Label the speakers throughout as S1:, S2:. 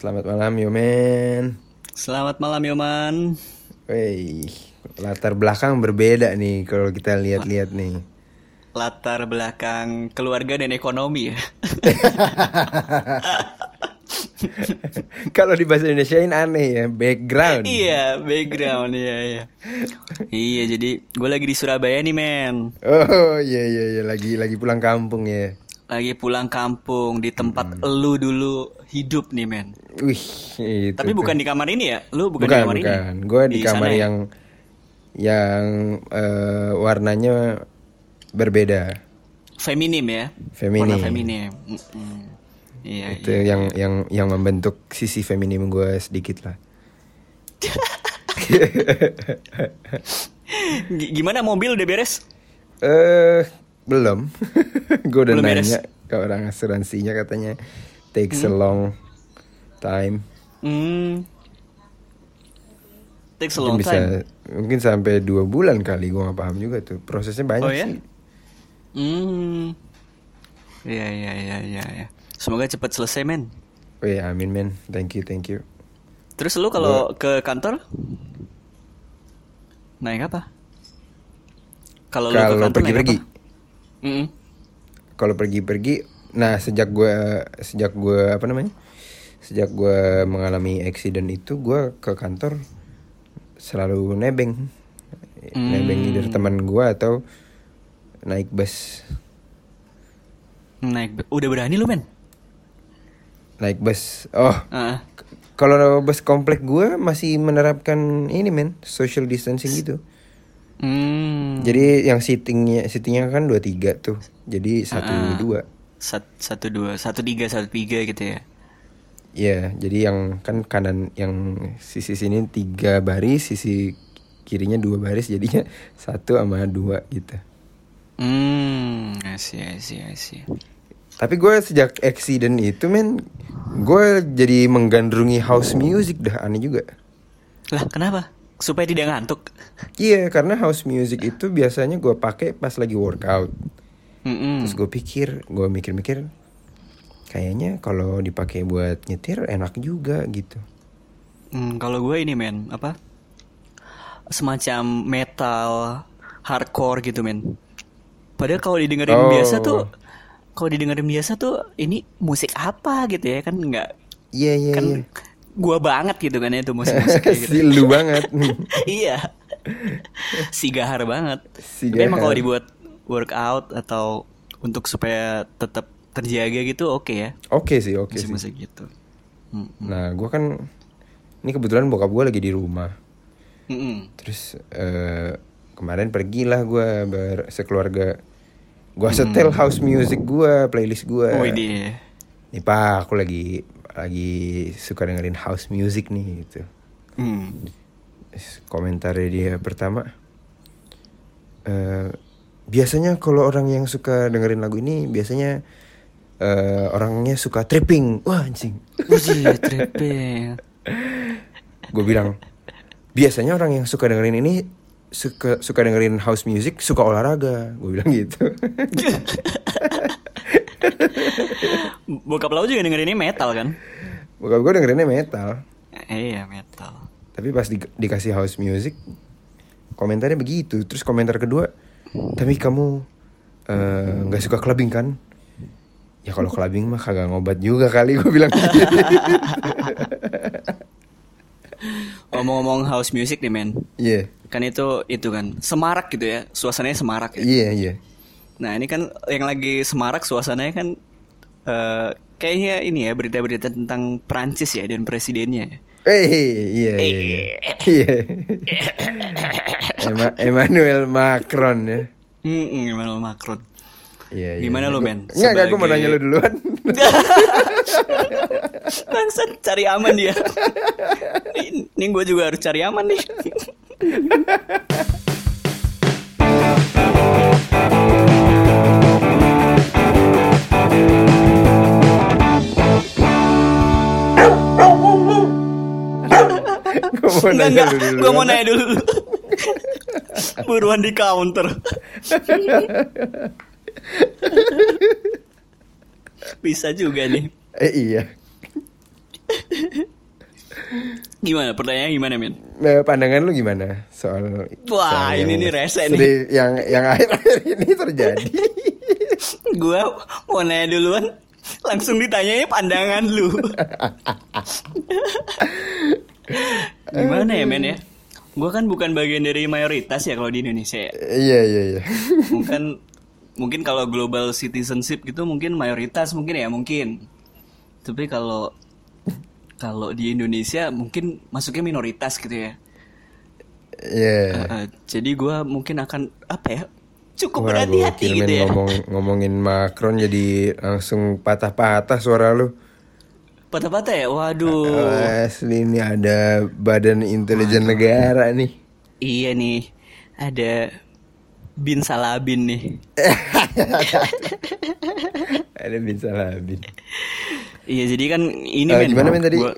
S1: Selamat malam Yomen.
S2: Selamat malam Yoman.
S1: Wey, latar belakang berbeda nih kalau kita lihat-lihat nih.
S2: Latar belakang keluarga dan ekonomi ya.
S1: kalau di bahasa Indonesia ini aneh ya, background.
S2: iya, background iya iya. iya, jadi gue lagi di Surabaya nih, men.
S1: Oh, iya iya iya, lagi lagi pulang kampung ya.
S2: Lagi pulang kampung di tempat elu dulu hidup nih, men.
S1: Wih, itu.
S2: Tapi bukan di kamar ini ya? Lu bukan,
S1: bukan
S2: di kamar
S1: bukan.
S2: ini?
S1: Gue di, kamar
S2: sana ya?
S1: yang yang eh, warnanya berbeda.
S2: feminim ya.
S1: Feminim.
S2: Warna feminim. Mm-mm. Iya,
S1: itu
S2: iya.
S1: yang yang yang membentuk sisi feminim gue sedikit lah.
S2: Gimana mobil udah beres?
S1: Eh belum. gue udah
S2: Belum beres?
S1: nanya ke orang asuransinya katanya takes a long time.
S2: Hmm. Takes a
S1: Mungkin
S2: long
S1: bisa
S2: time.
S1: mungkin sampai dua bulan kali gue nggak paham juga tuh prosesnya banyak
S2: Oh, ya?
S1: sih.
S2: Hmm. Iya iya iya iya ya. Semoga cepat selesai men.
S1: Oh ya amin men, thank you thank you.
S2: Terus lu kalau ke kantor naik apa? Kalau lu ke kantor
S1: pergi-pergi,
S2: naik apa? Mm-mm.
S1: kalau pergi-pergi, nah sejak gue sejak gue apa namanya, sejak gue mengalami accident itu gue ke kantor selalu nebeng, nebeng
S2: Hmm.
S1: dari teman gue atau naik bus,
S2: Naik. be- Udah berani lu men?
S1: naik bus. Oh,
S2: Ah.
S1: kalau bus komplek gue masih menerapkan ini men, social distancing gitu.
S2: Hmm.
S1: Jadi yang seatingnya seatingnya kan dua tiga tuh, jadi satu
S2: Ah.
S1: dua.
S2: Sat- satu dua satu tiga satu tiga gitu ya.
S1: Iya, jadi yang kan kanan yang sisi sini tiga baris, sisi kirinya dua baris, jadinya satu sama dua gitu.
S2: Hmm. Asyik asyik asyik.
S1: Tapi gue sejak accident itu men, gue jadi menggandrungi house music dah aneh juga.
S2: Lah kenapa? Supaya tidak ngantuk.
S1: Iya, karena house music itu biasanya gue pakai pas lagi workout.
S2: Mm-mm.
S1: Terus gue pikir, gue mikir-mikir, kayaknya kalau dipakai buat nyetir enak juga gitu.
S2: Hmm, kalau gue ini men apa semacam metal hardcore gitu men. Padahal kalau didengerin
S1: Oh.
S2: biasa tuh, kalau didengerin biasa tuh ini musik apa gitu ya kan nggak
S1: Iya iya
S2: kan
S1: iya.
S2: Gua banget gitu kan ya itu musik-musik kayak gitu.
S1: Si lu banget.
S2: iya, si gahar banget.
S1: Si
S2: Tapi emang
S1: gahar.
S2: kalau dibuat workout atau untuk supaya tetap terjaga gitu oke ya
S1: Oke sih, oke sih.
S2: musik-musik gitu. Hmm.
S1: Nah, gue kan ini kebetulan bokap gue lagi di rumah.
S2: Mm-mm.
S1: Terus eh, kemarin pergilah gue ber sekeluarga. Gue setel house music gue, playlist gue.
S2: Oh ini.
S1: Nih pak, aku lagi lagi suka dengerin house music nih gitu.
S2: Hmm.
S1: Terus Komentarnya dia pertama. eh biasanya kalau orang yang suka dengerin lagu ini biasanya eh, orangnya suka tripping. Wah anjing.
S2: Tripping.
S1: gue bilang biasanya orang yang suka dengerin ini suka suka dengerin house music suka olahraga gue bilang gitu
S2: Bokap lo juga dengerin ini metal kan?
S1: bokap gue dengerinnya metal
S2: Eh, iya metal.
S1: tapi pas di- dikasih house music komentarnya begitu terus komentar kedua tapi kamu eh, nggak suka clubbing kan ya kalau clubbing mah kagak ngobat juga kali gue bilang gitu.
S2: Ngomong-ngomong house music nih men,
S1: iya
S2: kan itu itu kan semarak gitu ya, suasananya semarak ya.
S1: iya iya
S2: Nah ini kan yang lagi semarak suasananya kan eh kayaknya ini ya berita-berita tentang Prancis ya dan presidennya.
S1: eh iya iya iya iya Ema- Emmanuel Macron ya
S2: Hmm, Emmanuel Macron.
S1: Iya, iya.
S2: Gimana lu, men?
S1: Enggak, enggak, gue mau nanya lu duluan.
S2: Bangsat cari aman dia. ini gue juga harus cari aman nih.
S1: mau nanya
S2: enggak.
S1: lu duluan.
S2: Gue mau nanya dulu. Buruan di counter. Bisa juga nih.
S1: Eh iya.
S2: Gimana pertanyaannya gimana men?
S1: Nah, pandangan lu gimana soal
S2: Wah,
S1: soal
S2: ini nih rese nih.
S1: yang yang akhir-akhir ini terjadi
S2: Gua mau nanya duluan Langsung ditanyanya pandangan lu Gimana ya men ya? Gua kan bukan bagian dari mayoritas ya kalau di Indonesia ya.
S1: Iya iya iya.
S2: Mungkin Mungkin kalau global citizenship gitu mungkin mayoritas mungkin ya mungkin. Tapi kalau Kalau di Indonesia mungkin masuknya minoritas gitu ya.
S1: Iya.
S2: Eh, eh, Jadi gua mungkin akan Apa ya Cukup berhati-hati gitu ya.
S1: ngomong ngomongin Macron jadi langsung patah-patah suara lu.
S2: Patah-patah ya Waduh
S1: Oh, asli ini ada badan intelijen negara nih.
S2: Iya nih, ada Bin Salabin nih.
S1: Ada bin Salabin.
S2: Iya, jadi kan ini
S1: Eh,
S2: men,
S1: gimana, men, tadi?
S2: Gua,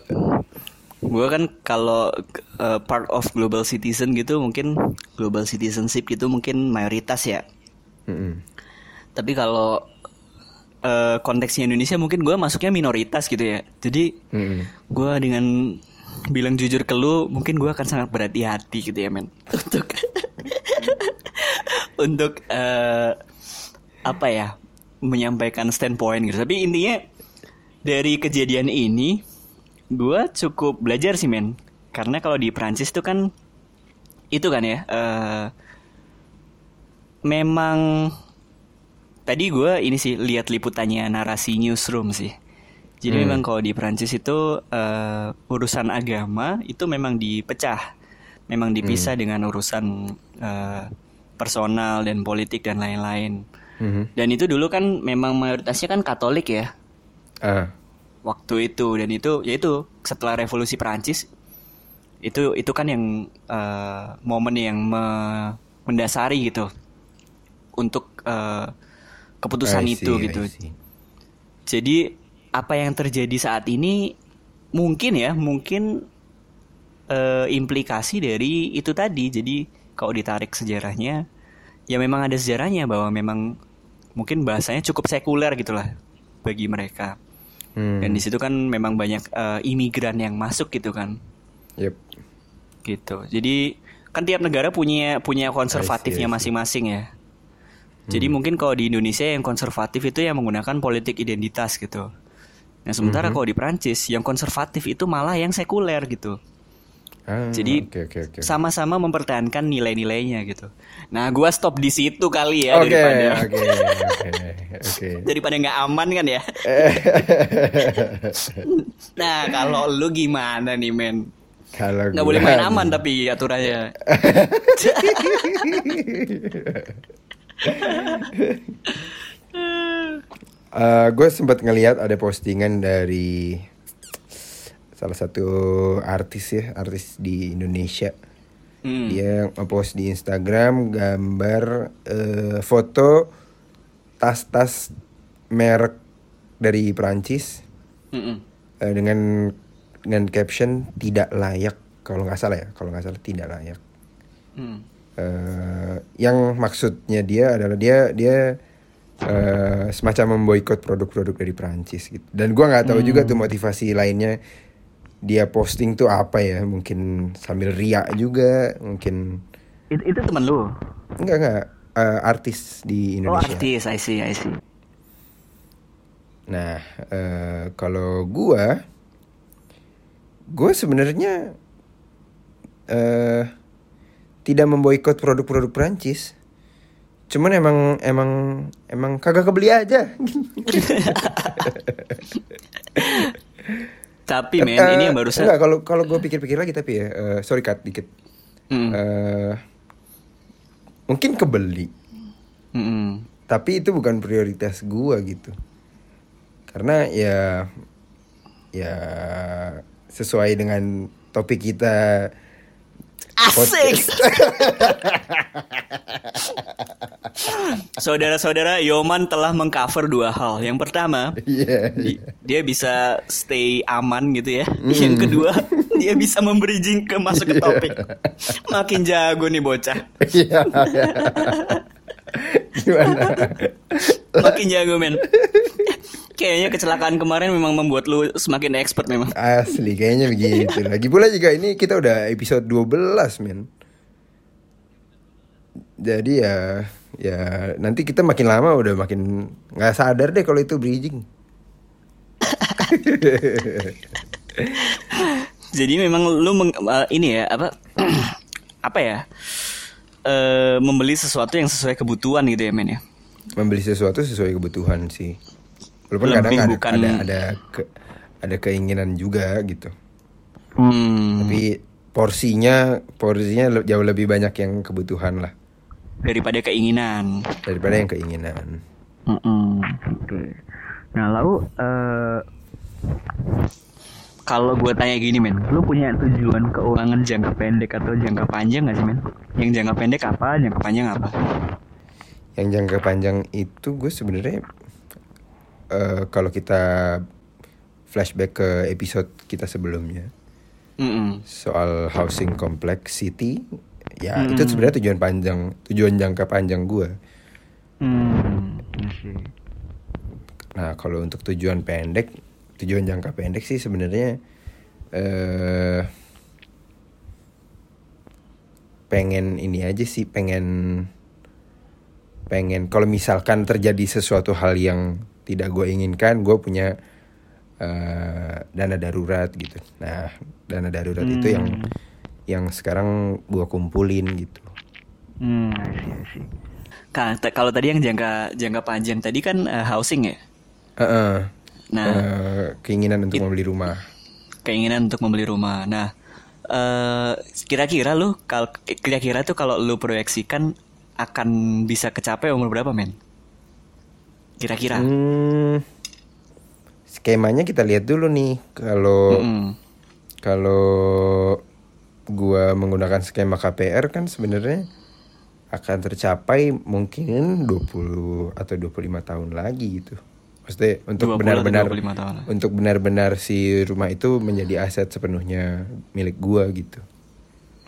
S2: gua kan kalau uh, part of global citizen gitu mungkin global citizenship gitu mungkin mayoritas ya.
S1: Mm-mm.
S2: Tapi kalau uh, konteksnya Indonesia mungkin gua masuknya minoritas gitu ya. Jadi
S1: Mm-mm.
S2: gua dengan bilang jujur ke lu mungkin gua akan sangat berhati-hati gitu ya men untuk untuk eh, apa ya menyampaikan standpoint gitu tapi intinya dari kejadian ini gua cukup belajar sih men karena kalau di Prancis tuh kan itu kan ya eh, memang tadi gua ini sih lihat liputannya narasi newsroom sih. Jadi
S1: Hmm.
S2: memang kalau di Prancis itu eh, urusan agama itu memang dipecah, memang dipisah dengan urusan eh, personal dan politik dan lain-lain.
S1: Mhm.
S2: Dan itu dulu kan memang mayoritasnya kan Katolik ya.
S1: Ah,
S2: waktu itu. Dan itu yaitu setelah revolusi Prancis itu itu kan yang eh, momen yang me- mendasari gitu. Untuk eh, keputusan
S1: see,
S2: itu gitu. Jadi apa yang terjadi saat ini mungkin ya mungkin eh, implikasi dari itu tadi. Jadi kalau ditarik sejarahnya ya memang ada sejarahnya bahwa memang mungkin bahasanya cukup sekuler gitulah bagi mereka.
S1: Hmm.
S2: Dan di situ kan memang banyak eh, imigran yang masuk gitu kan.
S1: Yep.
S2: Gitu. Jadi kan tiap negara punya punya konservatifnya masing-masing ya. Jadi mungkin kalau di Indonesia yang konservatif itu yang menggunakan politik identitas gitu. Nah sementara
S1: Mhm.
S2: kalau di Prancis yang konservatif itu malah yang sekuler gitu.
S1: Ah,
S2: Jadi
S1: oke oke oke.
S2: sama-sama mempertahankan nilai-nilainya gitu. Nah gua stop di situ kali ya
S1: Oke
S2: daripada
S1: oke oke oke.
S2: daripada nggak aman kan ya. nah kalau lu gimana nih men?
S1: Kalau
S2: Nggak boleh main aman tapi aturannya.
S1: gue sempat ngelihat ada postingan dari salah satu artis ya, artis di Indonesia.
S2: Hmm.
S1: Dia ngepost di Instagram gambar eh, foto tas-tas merek dari Prancis
S2: Mm-mm.
S1: eh, dengan dengan caption tidak layak kalau nggak salah ya, kalau nggak salah tidak layak.
S2: Hmm.
S1: Eh yang maksudnya dia adalah dia dia eh, semacam memboikot produk-produk dari Prancis gitu. Dan gua nggak tahu juga tuh motivasi lainnya dia posting tuh apa ya? Mungkin sambil riak juga, mungkin
S2: Itu, itu temen lu?
S1: enggak enggak eh, artis di
S2: Oh
S1: Indonesia.
S2: artis, I see, I see.
S1: Nah, eh, kalau gua gua sebenarnya eh tidak memboikot produk-produk Prancis. Cuman emang emang emang kagak kebeli aja.
S2: Tapi men,
S1: Eh,
S2: ini yang barusan.
S1: Enggak, kalau kalau gue pikir-pikir lagi tapi ya, eh, sorry cut dikit.
S2: Hmm.
S1: Eh, mungkin kebeli,
S2: Mm-mm.
S1: tapi itu bukan prioritas gua gitu. Karena ya ya sesuai dengan topik kita
S2: Asik. Saudara-saudara, Yoman telah mengcover dua hal. Yang pertama,
S1: Iya.
S2: di- dia bisa stay aman gitu ya. Yang kedua, dia bisa membridging ke masuk ke topik. Makin jago nih bocah.
S1: Iya. Gimana?
S2: Makin jago men. Kayaknya kecelakaan kemarin memang membuat lu semakin expert memang.
S1: Asli kayaknya begitu. Lagi pula juga ini kita udah episode 12 men. Jadi ya ya nanti kita makin lama udah makin nggak sadar deh kalau itu bridging.
S2: Jadi memang lu meng, uh, ini ya apa apa ya uh, membeli sesuatu yang sesuai kebutuhan gitu ya men ya.
S1: Membeli sesuatu sesuai kebutuhan sih. Walaupun
S2: Lebih
S1: kadang ada,
S2: bukan-
S1: ada ada ke, ada keinginan juga gitu.
S2: Hmm,
S1: Tapi porsinya porsinya jauh lebih banyak yang kebutuhan lah
S2: daripada keinginan.
S1: daripada yang keinginan.
S2: Mm-mm. Oke. Nah lalu eh, kalau gue tanya gini men, lu punya tujuan keuangan jangka pendek atau jangka panjang gak sih men? Yang jangka pendek apa, jangka panjang apa?
S1: Yang jangka panjang itu gue sebenarnya eh, kalau kita flashback ke episode kita sebelumnya
S2: Mm-mm.
S1: soal housing complexity, ya
S2: Hmm.
S1: itu sebenarnya tujuan panjang, tujuan jangka panjang gue.
S2: See.
S1: Nah kalau untuk tujuan pendek, tujuan jangka pendek sih sebenarnya eh pengen ini aja sih, pengen pengen kalau misalkan terjadi sesuatu hal yang tidak gue inginkan, gue punya eh, dana darurat gitu. Nah dana darurat itu yang
S2: Hmm.
S1: yang sekarang gue kumpulin gitu.
S2: Hmm. Kalau tadi yang jangka jangka panjang tadi kan eh, housing ya.
S1: Heeh.
S2: Nah.
S1: Eh, keinginan untuk membeli rumah.
S2: keinginan untuk membeli rumah. Nah, eh, kira-kira lu kalau kira-kira tuh kalau lu proyeksikan akan bisa kecapai umur berapa, men? Kira-kira.
S1: Hmm, skemanya kita lihat dulu nih. Kalau
S2: Mm-mm.
S1: kalau gua menggunakan skema KPR kan sebenarnya akan tercapai mungkin 20 atau 25 tahun lagi gitu. Maksudnya
S2: 20
S1: untuk benar-benar
S2: 25 tahun.
S1: untuk benar-benar si rumah itu menjadi aset sepenuhnya milik gua gitu.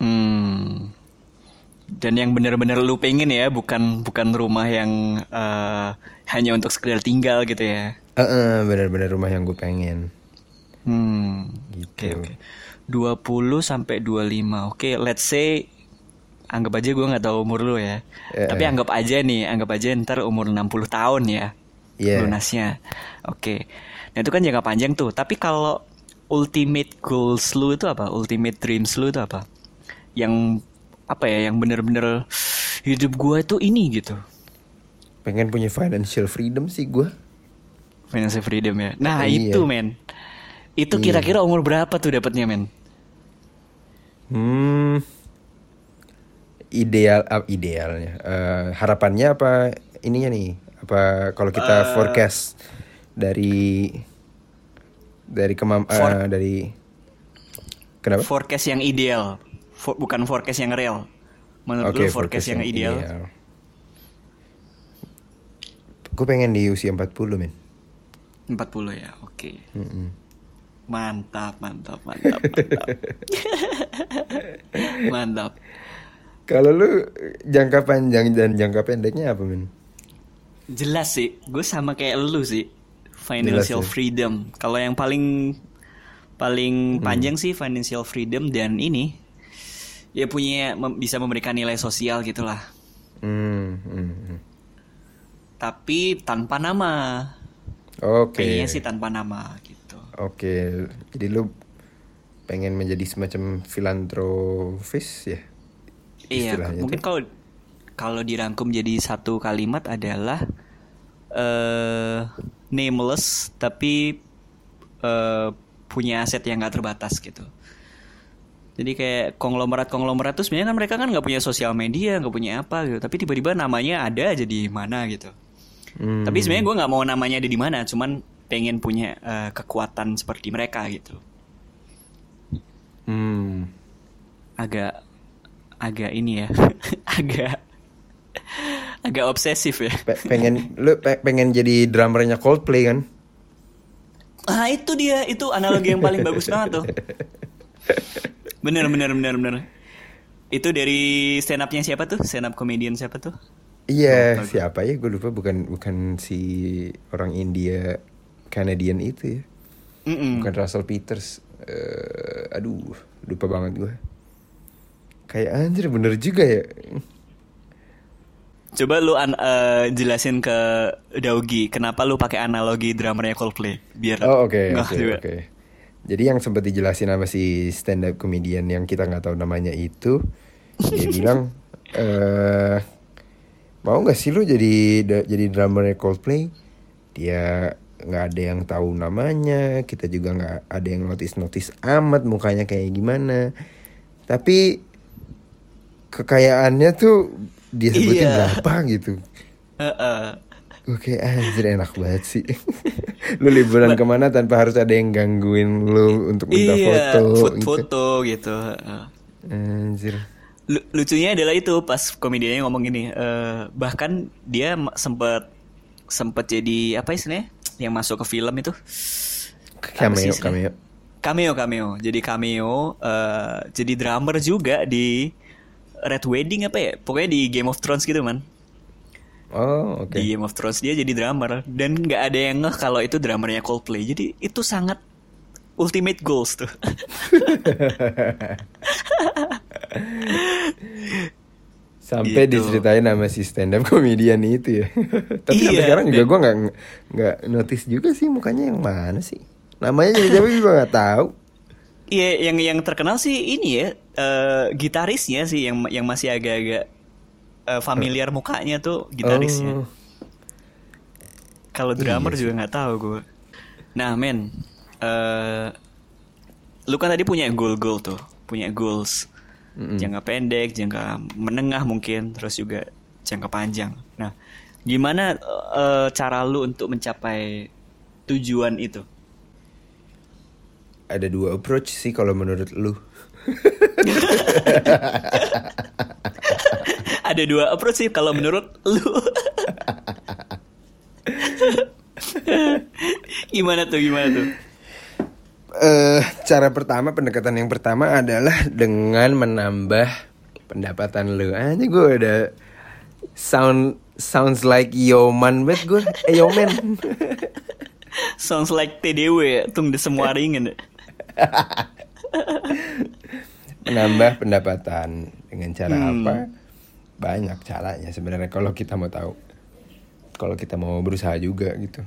S2: Hmm. Dan yang benar-benar lu pengen ya, bukan bukan rumah yang eh, hanya untuk sekedar tinggal gitu ya.
S1: Heeh, benar-benar rumah yang gue pengen.
S2: Hmm.
S1: Gitu.
S2: Oke, oke. 20 sampai 25. Oke, let's say anggap aja gue nggak tahu umur lu ya.
S1: Eh,
S2: Tapi anggap aja nih, anggap aja ntar umur 60 tahun ya.
S1: Iya.
S2: Lunasnya. Oke. Nah, itu kan jangka panjang tuh. Tapi kalau ultimate goals lu itu apa? Ultimate dreams lu itu apa? Yang apa ya? Yang bener-bener hidup gua itu ini gitu.
S1: Pengen punya financial freedom sih gua.
S2: Financial freedom ya. Nah,
S1: Iya.
S2: itu men. Itu kira-kira umur berapa tuh dapatnya men?
S1: Hmm. Ideal ah, idealnya. Eh, harapannya apa ininya nih? Apa kalau kita
S2: Eh.
S1: forecast dari dari kemam
S2: For-
S1: dari kenapa?
S2: Forecast yang ideal, For- bukan forecast yang real. Menurut lu forecast, yang, ideal?
S1: Gue pengen di usia 40 men
S2: 40 ya, oke.
S1: Mm-mm.
S2: Mantap, mantap, mantap, mantap. mantap.
S1: Kalau lu jangka panjang dan jangka pendeknya apa men?
S2: Jelas sih, gue sama kayak lu sih. Financial
S1: Jelas ya.
S2: freedom. Kalau yang paling paling panjang sih financial freedom dan ini ya punya mem- bisa memberikan nilai sosial gitulah.
S1: Hmm, hmm, hmm.
S2: Tapi tanpa nama.
S1: Oke.
S2: Pengennya sih tanpa nama gitu.
S1: Oke, jadi lu pengen menjadi semacam filantropis ya?
S2: Iya, mungkin
S1: tuh.
S2: kalau kalau dirangkum jadi satu kalimat adalah eh nameless tapi eh, punya aset yang gak terbatas gitu. Jadi kayak konglomerat-konglomerat tuh sebenarnya kan mereka kan nggak punya sosial media, nggak punya apa gitu. Tapi tiba-tiba namanya ada aja di mana gitu.
S1: Hmm.
S2: Tapi sebenarnya gue nggak mau namanya ada di mana, cuman pengen punya eh, kekuatan seperti mereka gitu.
S1: Hmm.
S2: agak agak ini ya agak agak obsesif ya
S1: Pe- pengen lu pe- pengen jadi drummernya Coldplay kan?
S2: ah itu dia itu analogi yang paling bagus banget tuh bener bener bener bener itu dari stand upnya siapa tuh stand up comedian siapa tuh
S1: Iya,
S2: gue.
S1: siapa ya? Gue lupa bukan bukan si orang India Canadian itu ya.
S2: Mm-mm.
S1: Bukan Russell Peters. Eh, aduh, lupa banget gue. Kayak anjir bener juga ya.
S2: Coba lu an- eh, jelasin ke Daugi kenapa lu pakai analogi drummernya Coldplay biar
S1: Oh oke oke oke. Jadi yang sempat dijelasin sama si stand up comedian yang kita nggak tahu namanya itu, dia bilang eh mau nggak sih lu jadi jadi drummer Coldplay? Dia nggak ada yang tahu namanya, kita juga nggak ada yang notice notice amat mukanya kayak gimana. Tapi kekayaannya tuh dia sebutin
S2: Iya.
S1: berapa gitu.
S2: Heeh.
S1: Gue kayak anjir enak banget sih. Lu liburan ke mana tanpa harus ada yang gangguin lu untuk minta
S2: Iya,
S1: foto
S2: foto,
S1: gitu.
S2: foto gitu. heeh.
S1: Anjir.
S2: Lu- lucunya adalah itu pas komedianya ngomong gini eh, bahkan dia sempet sempet jadi apa istilahnya yang masuk ke film itu?
S1: Cameo, cameo.
S2: Cameo cameo. Jadi cameo eh, jadi drummer juga di Red Wedding apa ya? Pokoknya di Game of Thrones gitu man
S1: Oh oke.
S2: Di Game of Thrones dia jadi drummer. Dan nggak ada yang ngeh kalau itu drummernya Coldplay. Jadi itu sangat ultimate goals tuh.
S1: Sampai
S2: Gitu.
S1: diceritain sama si stand up comedian itu ya. Tapi sampai
S2: Iya,
S1: sekarang juga gue nggak nggak notice juga sih mukanya yang mana sih. Namanya jadi siapa juga nggak tahu.
S2: Iya, yang yang terkenal sih ini ya eh, gitarisnya sih yang yang masih agak-agak eh, familiar mukanya tuh gitarisnya.
S1: Oh.
S2: Kalau
S1: Iya
S2: drummer
S1: sih.
S2: juga nggak tahu gue. Nah, men, eh lu kan tadi punya goal-goal tuh, punya goals
S1: Mm-mm.
S2: jangka pendek, jangka menengah mungkin, terus juga jangka panjang. Nah, gimana eh, cara lu untuk mencapai tujuan itu?
S1: Ada dua approach sih kalau menurut lu
S2: Ada dua approach sih kalau menurut lu. gimana tuh gimana tuh?
S1: eh cara pertama pendekatan yang pertama adalah dengan menambah pendapatan lu aja gue ada sound sounds like yoman bet gue eh yoman
S2: Sounds like TDW ya, tung di semua ringan.
S1: menambah pendapatan dengan cara
S2: Hmm.
S1: apa banyak caranya sebenarnya kalau kita mau tahu kalau kita mau berusaha juga gitu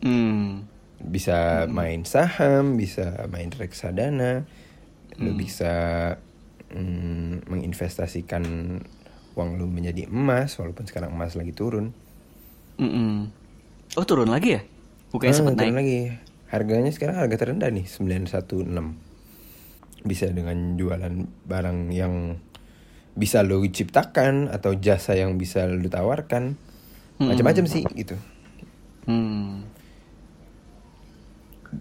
S2: Hmm.
S1: bisa main saham bisa main reksadana lu bisa mm, menginvestasikan uang lu menjadi emas walaupun sekarang emas lagi turun
S2: Mm-mm. Oh turun lagi ya? Bukannya
S1: Ah,
S2: sempat naik?
S1: lagi harganya sekarang harga terendah nih 916 bisa dengan jualan barang yang bisa lo ciptakan atau jasa yang bisa lo tawarkan. Macam-macam sih gitu.
S2: Hmm.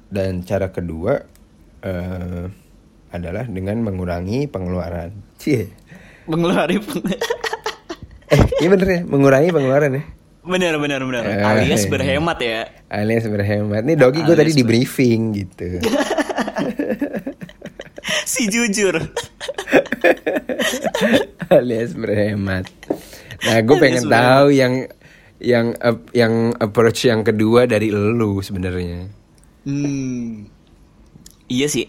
S1: dan cara kedua eh, adalah dengan mengurangi pengeluaran. Cie.
S2: Mengeluarkan
S1: eh iya bener ya mengurangi pengeluaran ya.
S2: Benar benar benar.
S1: Eh,
S2: Alias
S1: iya.
S2: berhemat ya.
S1: alias berhemat. Nih dogi gue tadi di briefing gitu
S2: si jujur.
S1: alias berhemat. Nah, gue pengen
S2: Alias
S1: tahu yang yang ap- yang approach yang kedua dari lu sebenarnya.
S2: Hmm. Iya sih.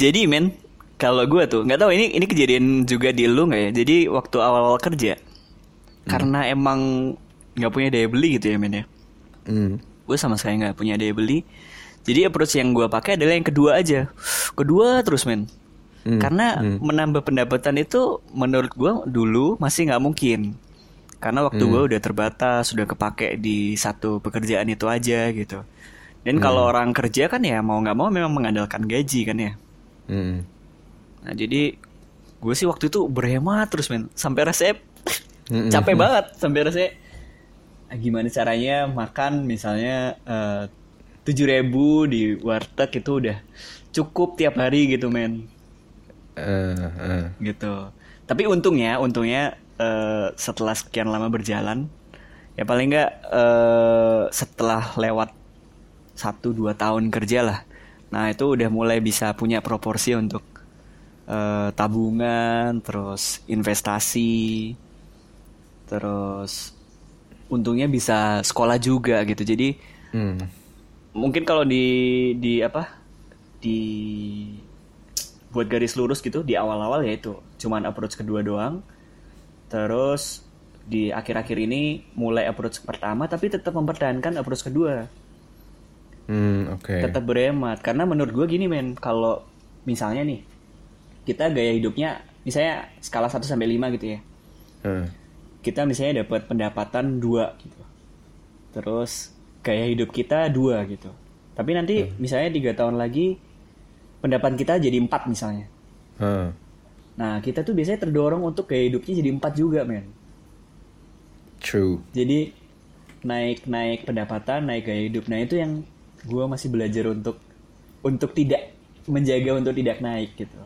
S2: Jadi men, kalau gue tuh nggak tahu ini ini kejadian juga di lu nggak ya? Jadi waktu awal-awal kerja, karena emang nggak punya daya beli gitu ya men ya.
S1: Hmm.
S2: Gue sama sekali nggak punya daya beli. Jadi approach yang gue pakai adalah yang kedua aja. Kedua terus men.
S1: Hmm,
S2: Karena
S1: hmm.
S2: menambah pendapatan itu menurut gue dulu masih nggak mungkin. Karena waktu
S1: Hmm.
S2: gue udah terbatas, sudah kepake di satu pekerjaan itu aja gitu. Dan
S1: Hmm.
S2: kalau orang kerja kan ya mau nggak mau memang mengandalkan gaji kan ya.
S1: Hmm.
S2: Nah jadi gue sih waktu itu berhemat terus men sampai resep
S1: Mm-mm.
S2: capek banget sampai resep ah, gimana caranya makan misalnya tujuh ribu di warteg itu udah cukup tiap hari gitu men
S1: Eh, eh.
S2: gitu tapi untungnya untungnya eh, setelah sekian lama berjalan ya paling nggak eh, setelah lewat satu dua tahun kerja lah nah itu udah mulai bisa punya proporsi untuk eh, tabungan terus investasi terus untungnya bisa sekolah juga gitu jadi
S1: Hmm.
S2: Mungkin kalau di di apa di buat garis lurus gitu di awal-awal ya itu. Cuman approach kedua doang. Terus di akhir-akhir ini mulai approach pertama tapi tetap mempertahankan approach kedua.
S1: Hmm, oke.
S2: tetap berhemat. Karena menurut gue gini men kalau misalnya nih kita gaya hidupnya misalnya skala 1 sampai 5 gitu ya.
S1: Hmm.
S2: kita misalnya dapat pendapatan dua gitu. Terus gaya hidup kita dua gitu. Tapi nanti misalnya tiga tahun lagi pendapatan kita jadi empat misalnya.
S1: Hmm.
S2: nah kita tuh biasanya terdorong untuk gaya hidupnya jadi empat juga men.
S1: True.
S2: jadi naik naik pendapatan naik gaya hidup. Nah itu yang gue masih belajar untuk untuk tidak menjaga untuk tidak naik gitu.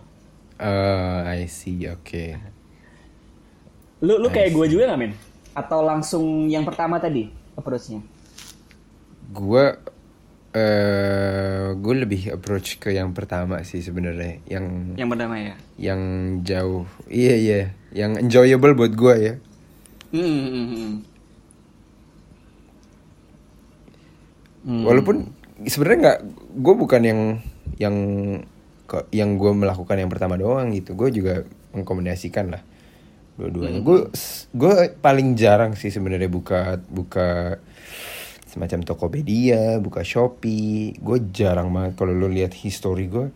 S1: Uh, I see. Oke.
S2: lu lu kayak gue juga nggak men? Atau langsung yang pertama tadi approachnya
S1: Gue eh gue lebih approach ke yang pertama sih sebenarnya, yang
S2: yang pertama ya
S1: yang jauh. Iya iya, yang enjoyable buat gue ya.
S2: Hmm, hmm, hmm, hmm. Hmm.
S1: Walaupun sebenarnya nggak, gue bukan yang yang yang gue melakukan yang pertama doang gitu. Gue juga mengkombinasikan lah dua-duanya. Gue gue paling jarang sih sebenarnya buka buka semacam Tokopedia, buka Shopee. Gue jarang banget kalau lo lihat history gue.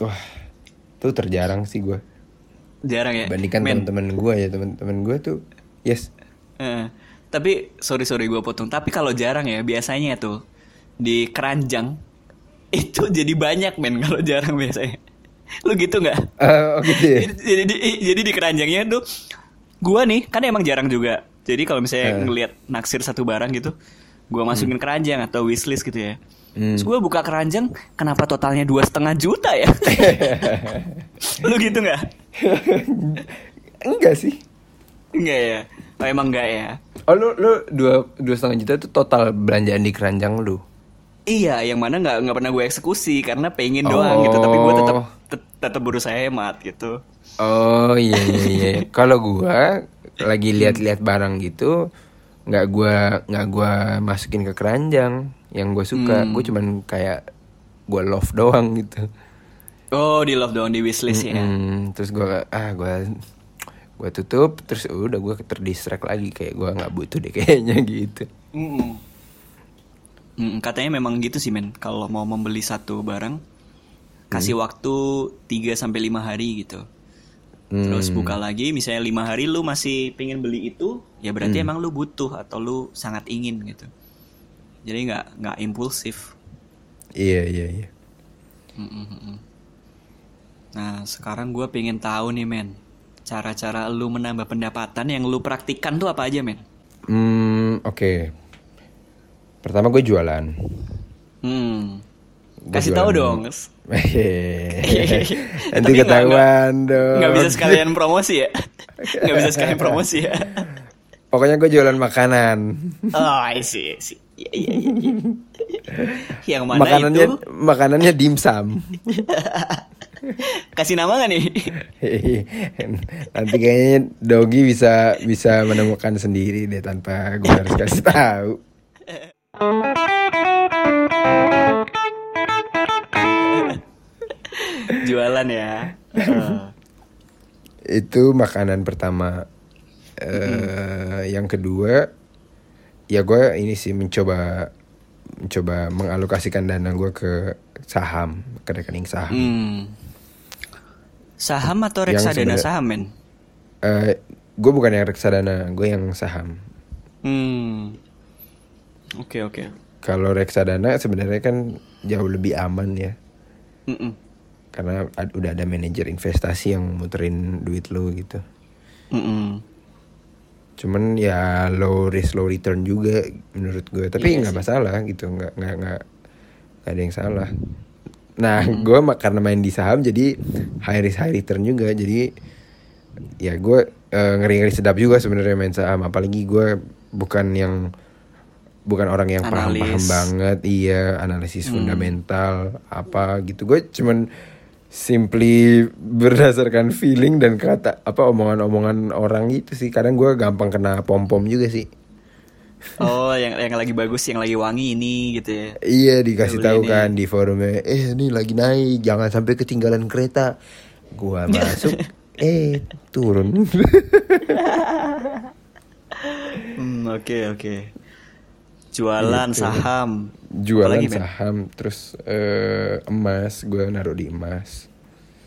S1: Wah, tuh terjarang sih gue.
S2: jarang ya
S1: Bandingkan teman-teman gue ya teman-teman gue tuh, yes.
S2: eh, tapi sorry sorry gue potong tapi kalau jarang ya biasanya tuh di keranjang itu jadi banyak men kalau jarang biasanya lu gitu nggak
S1: oh gitu ya.
S2: jadi di, jadi di keranjangnya tuh gua nih kan emang jarang juga jadi kalau misalnya
S1: Eh.
S2: ngelihat naksir satu barang gitu gua masukin keranjang atau wishlist gitu ya
S1: Hmm.
S2: terus gua buka keranjang kenapa totalnya dua setengah juta ya lu gitu nggak
S1: Enggak sih.
S2: Enggak ya oh, emang enggak ya
S1: Oh lu lu dua dua setengah juta itu total belanjaan di keranjang lu.
S2: Iya, yang mana nggak nggak pernah gue eksekusi karena pengen doang gitu, tapi gue tetap
S1: Oh.
S2: tet- tetap berusaha hemat gitu.
S1: Oh iya iya iya. Kalau gua lagi lihat-lihat barang gitu, nggak gua nggak gua masukin ke keranjang. Yang gue suka, gue cuman kayak gua love doang gitu.
S2: Oh, di love doang di wishlist ya.
S1: Hmm, terus gua ah gua gua tutup, terus udah gua terdistract lagi kayak gua nggak butuh deh kayaknya gitu.
S2: Mm-mm. Mm, katanya memang gitu sih men. Kalau mau membeli satu barang, kasih waktu 3 sampai lima hari gitu. Terus
S1: Hmm.
S2: buka lagi, misalnya lima hari lu masih pengen beli itu, ya berarti
S1: Hmm.
S2: emang lu butuh atau lu sangat ingin gitu. Jadi nggak nggak impulsif.
S1: Iya iya iya.
S2: Mm-mm-mm. Nah, sekarang gue pengen tahu nih, men. Cara-cara lu menambah pendapatan yang lu praktikkan tuh apa aja, men?
S1: Hmm oke. Pertama gue jualan.
S2: Hmm.
S1: Gua
S2: Kasih tahu dong.
S1: Nanti
S2: Tapi
S1: ketahuan dong.
S2: Nggak bisa sekalian promosi ya? Nggak bisa sekalian promosi ya?
S1: Pokoknya gue jualan makanan.
S2: Oh, I see, I see. Iya, iya, iya. iya. Yang mana
S1: makanannya
S2: itu?
S1: makanannya dimsum.
S2: Kasih nama gak nih?
S1: Nanti kayaknya Dogi bisa bisa menemukan sendiri deh tanpa gue harus kasih tahu.
S2: Jualan ya. Eh,
S1: Itu makanan pertama. eh Yang kedua, ya gue ini sih mencoba mencoba mengalokasikan dana gue ke saham, ke rekening saham.
S2: hmm. Saham atau reksadana saham, men?
S1: Eh, gue bukan yang reksadana, gue yang saham.
S2: Hmm. Oke, oke.
S1: Kalau reksadana sebenarnya kan jauh lebih aman ya,
S2: Mm-mm.
S1: Karena ad- udah ada manajer investasi yang muterin duit lo gitu.
S2: Mm-mm.
S1: Cuman ya low risk low return juga menurut gue, tapi
S2: Iya
S1: nggak
S2: sih.
S1: masalah gitu, nggak nggak nggak ada yang salah. Nah, gue gue karena main di saham jadi high risk high return juga, jadi ya gue ngeri ngeri sedap juga sebenarnya main saham, apalagi gue bukan yang bukan orang yang paham paham
S2: Analis.
S1: banget, iya analisis fundamental apa gitu, gue cuman simply berdasarkan feeling dan kata apa omongan-omongan orang gitu sih kadang gue gampang kena pom pom juga sih
S2: Oh, yang yang lagi bagus, yang lagi wangi ini gitu ya.
S1: Iya dikasih tahu
S2: ini.
S1: kan di forumnya, eh ini lagi naik, jangan sampai ketinggalan kereta. Gua masuk, eh turun.
S2: Hmm, oke oke. Jualan
S1: Gitu.
S2: saham.
S1: Jualan
S2: Apalagi,
S1: saham, terus eh, emas, gua naruh di emas,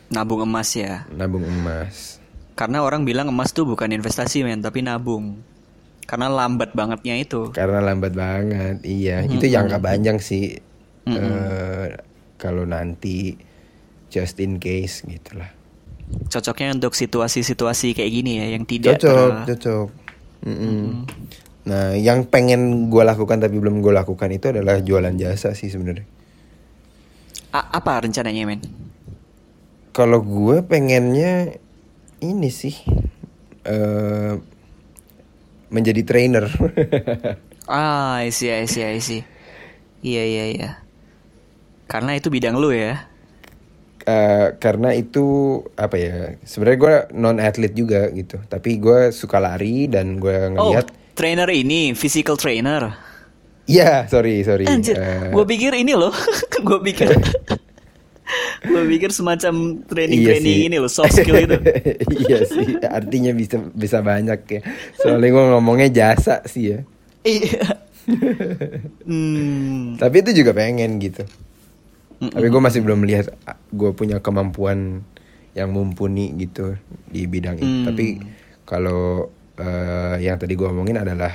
S2: Nabung emas ya.
S1: nabung emas.
S2: Karena orang bilang emas tuh bukan investasi men, tapi nabung. Karena lambat bangetnya itu.
S1: Karena lambat banget, iya. Itu jangka panjang sih. Eh, kalau nanti just in case gitulah.
S2: Cocoknya untuk situasi-situasi kayak gini ya, yang tidak
S1: Cocok,
S2: ter-
S1: cocok. Mm-mm. Nah, yang pengen gue lakukan tapi belum gue lakukan itu adalah jualan jasa sih sebenarnya.
S2: Apa rencananya men?
S1: Kalau gue pengennya ini sih eh menjadi trainer.
S2: Ah, I see, I see, I see. Iya, iya, iya. Karena itu bidang lu ya.
S1: Eh, karena itu apa ya? Sebenarnya gue non atlet juga gitu. Tapi gue suka lari dan gue
S2: Oh,
S1: ngelihat.
S2: Trainer ini, physical trainer.
S1: Iya, sorry sorry.
S2: Anjir,
S1: Eh,
S2: gue pikir ini loh. gue pikir gue pikir semacam training
S1: Iya
S2: training
S1: sih.
S2: ini loh, soft skill itu.
S1: iya sih, artinya bisa bisa banyak ya. Soalnya gue ngomongnya jasa sih ya.
S2: Iya. hmm.
S1: Tapi itu juga pengen gitu. Tapi gue masih belum melihat gue punya kemampuan yang mumpuni gitu di bidang itu.
S2: Hmm.
S1: Tapi kalau eh, yang tadi gue omongin adalah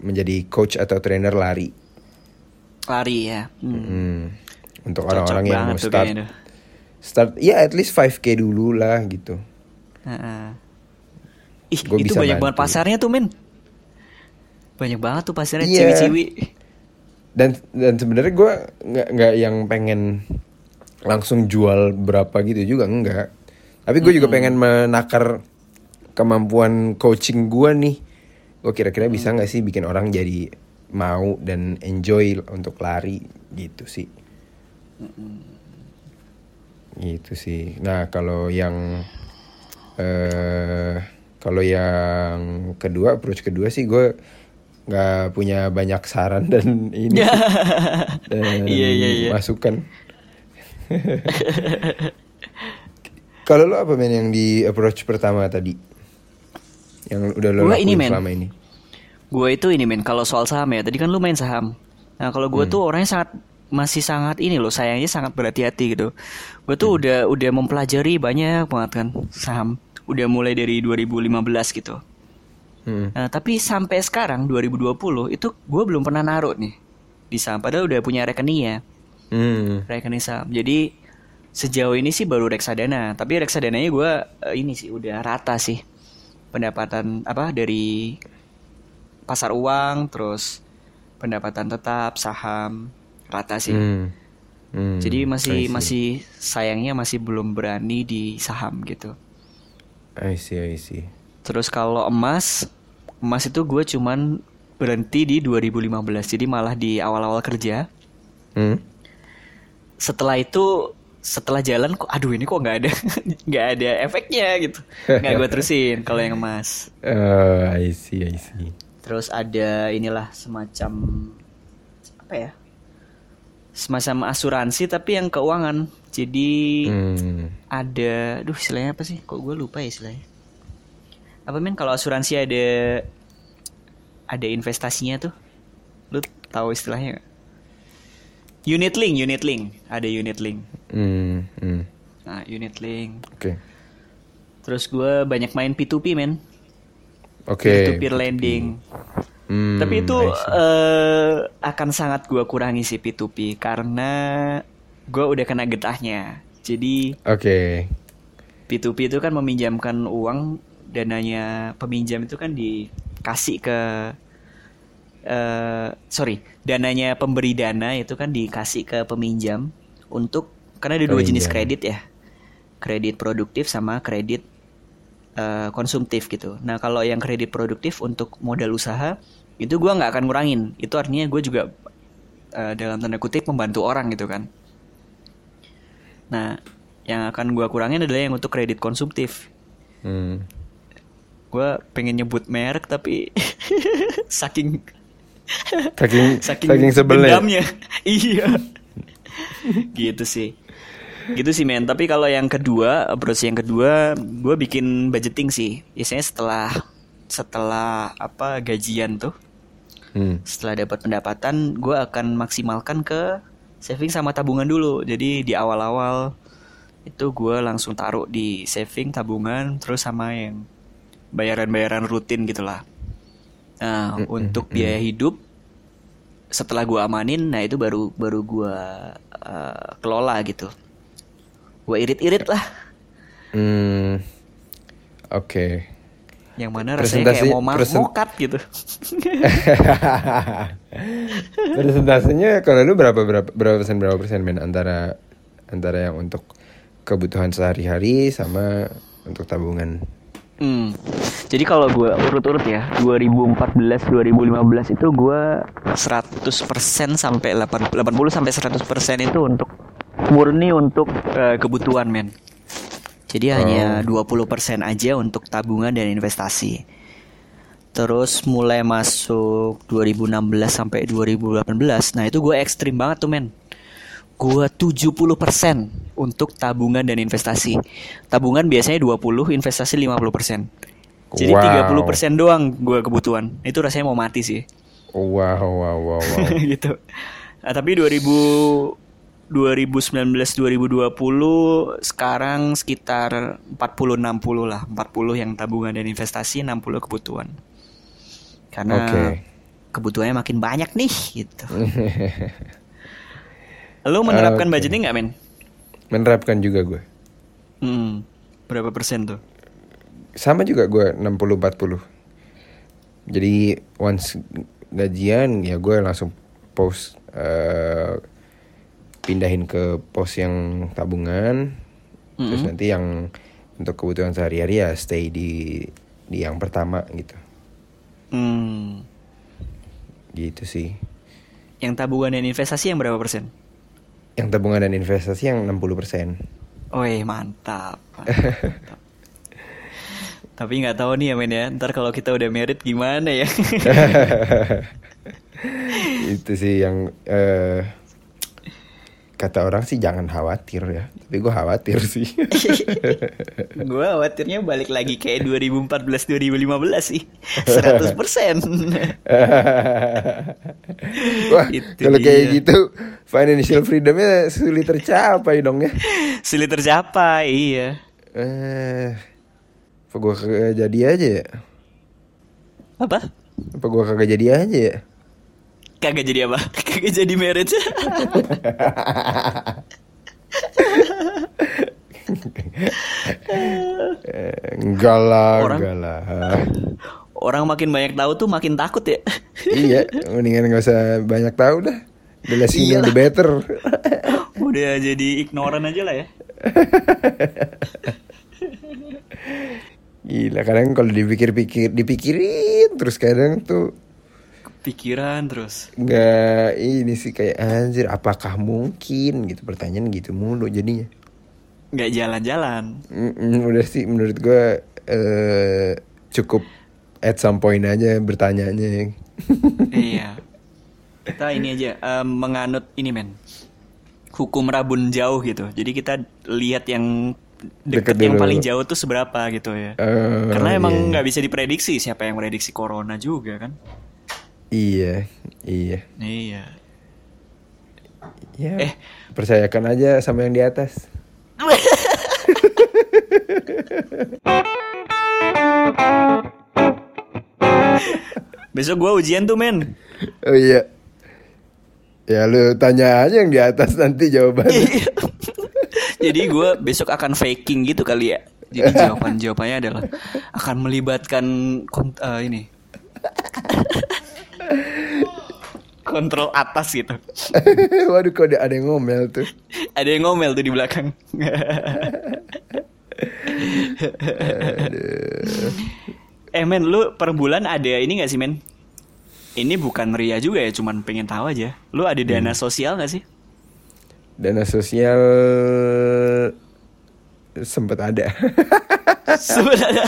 S1: menjadi coach atau trainer lari.
S2: Lari ya. Hmm.
S1: Hmm. Untuk orang-orang yang mau start start ya at least 5k dulu lah gitu.
S2: Heeh. Ih,
S1: Gua
S2: itu
S1: bisa
S2: banyak banget pasarnya tuh, men. Banyak banget tuh pasarnya
S1: Iya.
S2: ciwi-ciwi.
S1: dan dan sebenarnya gue nggak nggak yang pengen langsung jual berapa gitu juga enggak tapi gue juga pengen menakar kemampuan coaching gue nih gue kira-kira bisa nggak sih bikin orang jadi mau dan enjoy untuk lari gitu sih. Gitu sih. Nah kalau yang eh kalau yang kedua approach kedua sih gue nggak punya banyak saran dan ini sih. dan
S2: Iya, iya, iya.
S1: masukan. Kalau lo apa men yang di approach pertama tadi yang udah lo lakuin
S2: ini, men.
S1: selama ini
S2: Gue itu ini men, kalau soal saham ya, tadi kan lu main saham. Nah kalau gue tuh orangnya sangat masih sangat ini loh, sayangnya sangat berhati-hati gitu. Gue tuh udah udah mempelajari banyak banget kan saham. Udah mulai dari 2015 gitu.
S1: Hmm.
S2: Nah, tapi sampai sekarang 2020 itu gue belum pernah naruh nih di saham. Padahal udah punya rekeningnya,
S1: Hmm.
S2: rekening saham. Jadi sejauh ini sih baru reksadana. Tapi reksadananya gue eh, ini sih udah rata sih pendapatan apa dari pasar uang, terus pendapatan tetap, saham rata sih.
S1: Hmm. Hmm.
S2: Jadi masih masih sayangnya masih belum berani di saham gitu.
S1: I see I see
S2: Terus kalau emas, emas itu gue cuman berhenti di 2015. Jadi malah di awal-awal kerja.
S1: hmm?
S2: Setelah itu, setelah jalan kok, aduh ini kok nggak ada, nggak ada efeknya gitu. Nggak gue terusin kalau yang emas.
S1: Oh, I see I see
S2: Terus ada inilah semacam apa ya? Semacam asuransi tapi yang keuangan. Jadi
S1: Hmm.
S2: ada, duh istilahnya apa sih? Kok gue lupa ya istilahnya? Apa men kalau asuransi ada ada investasinya tuh? Lu tahu istilahnya nggak? Unit link, unit link, ada unit link.
S1: Hmm. Hmm.
S2: Nah, unit link.
S1: Oke
S2: Terus gue banyak main P2P men,
S1: Oke
S2: peer-to-peer lending.
S1: Hmm,
S2: Tapi itu eh, akan sangat gue kurangi sih P2P karena gue udah kena getahnya. Jadi
S1: Oke
S2: P2P itu kan meminjamkan uang dananya peminjam itu kan dikasih ke eh sorry dananya pemberi dana itu kan dikasih ke peminjam untuk karena ada dua jenis kredit ya. Kredit produktif sama kredit eh, konsumtif gitu. Nah kalau yang kredit produktif untuk modal usaha itu gua nggak akan ngurangin. Itu artinya gue juga eh, dalam tanda kutip membantu orang gitu kan. Nah, yang akan gua kurangin adalah yang untuk kredit konsumtif.
S1: Hmm.
S2: Gua pengen nyebut merek tapi saking
S1: saking saking, sebelnya.
S2: dendamnya. iya. gitu sih. Gitu sih men. Tapi kalau yang kedua, approach yang kedua, gue bikin budgeting sih. Biasanya setelah setelah apa gajian tuh,
S1: Hmm.
S2: setelah dapat pendapatan, gue akan maksimalkan ke saving sama tabungan dulu. Jadi di awal-awal itu gue langsung taruh di saving, tabungan, terus sama yang bayaran-bayaran rutin gitulah. Nah,
S1: Mm, mm,
S2: untuk
S1: mm.
S2: biaya hidup setelah gue amanin, nah itu baru baru gue uh, kelola gitu. Gue irit-irit lah.
S1: Hmm. Oke.
S2: Yang mana rasanya kayak mau ma-
S1: presen-
S2: mokat gitu.
S1: Persentasenya kalau lu berapa berapa berapa persen berapa persen men antara antara yang untuk kebutuhan sehari-hari sama untuk tabungan.
S2: Hmm. Jadi kalau gue urut-urut ya, 2014 2015 itu gue 100% sampai 80 80 sampai 100% itu untuk murni untuk eh, kebutuhan men. Jadi hanya 20% aja untuk tabungan dan investasi. Terus mulai masuk 2016 sampai 2018, nah itu gue ekstrim banget tuh men. Gue 70% untuk tabungan dan investasi. Tabungan biasanya 20, investasi 50%. Jadi
S1: Wow.
S2: 30% doang gue kebutuhan. Itu rasanya mau mati sih.
S1: Wow wow wow wow.
S2: gitu. Nah, tapi 2000 2019 2020 sekarang sekitar 40 60 lah. 40 yang tabungan dan investasi, 60 kebutuhan. Karena
S1: Oke.
S2: kebutuhannya makin banyak nih gitu. Lo menerapkan
S1: Oke.
S2: budgeting nggak men?
S1: Menerapkan juga gue.
S2: Hmm, berapa persen tuh?
S1: Sama juga gue 60 40. Jadi once gajian ya gue langsung post eh, pindahin ke pos yang tabungan. Terus
S2: Mm-mm.
S1: nanti yang untuk kebutuhan sehari-hari ya stay di di yang pertama gitu.
S2: Hmm,
S1: Gitu sih.
S2: yang tabungan dan investasi yang berapa persen?
S1: Yang tabungan dan investasi yang 60%.
S2: Wih mantap. mantap. Tapi nggak tahu nih ya men ya. Ntar kalau kita udah merit gimana ya?
S1: itu sih yang eh, kata orang sih jangan khawatir ya. Tapi gue khawatir sih.
S2: gue khawatirnya balik lagi kayak 2014 2015 sih. 100 persen.
S1: Wah,
S2: Itu
S1: kalau kayak gitu financial freedomnya sulit tercapai dong ya.
S2: Sulit tercapai, iya.
S1: Eh, apa gue kagak jadi aja ya?
S2: Apa?
S1: Apa gue kagak jadi aja ya?
S2: Kagak jadi apa? Kagak jadi marriage.
S1: Enggak lah,
S2: Orang-
S1: enggak lah.
S2: Orang makin banyak tahu tuh makin takut ya.
S1: iya, mendingan gak usah banyak tahu dah. The less you know,
S2: Iyalah.
S1: the better.
S2: Udah jadi ignoran aja lah ya.
S1: Gila, kadang kalau dipikir-pikir, dipikirin terus kadang tuh
S2: Pikiran terus.
S1: nggak ini sih kayak anjir apakah mungkin gitu pertanyaan gitu mulu jadinya
S2: Nggak jalan-jalan.
S1: Mm-mm, udah sih menurut gue eh cukup at some point aja bertanyanya
S2: iya. Kita ini aja em, menganut ini men. Hukum rabun jauh gitu. Jadi kita lihat yang deket
S1: Deket
S2: yang
S1: dulu.
S2: paling jauh tuh seberapa gitu ya.
S1: Eh,
S2: Karena emang
S1: iya.
S2: nggak bisa diprediksi siapa yang prediksi corona juga kan.
S1: Iya iya
S2: Iya.
S1: ya
S2: Eh.
S1: percayakan aja sama yang di atas
S2: Besok gua ujian tuh men.
S1: oh iya ya lu tanya aja yang di atas nanti jawabannya
S2: Jadi gua besok akan faking gitu kali ya. Jadi jawaban jawabannya adalah akan melibatkan eh, ini kontrol atas gitu.
S1: waduh kok ada ada yang ngomel tuh
S2: Ada yang ngomel tuh di belakang. eh men, lu per bulan ada ini gak sih men? Ini bukan ria juga ya, cuman pengen tahu aja. Lu ada dana sosial gak sih?
S1: dana sosial sempet ada
S2: Sebenarnya.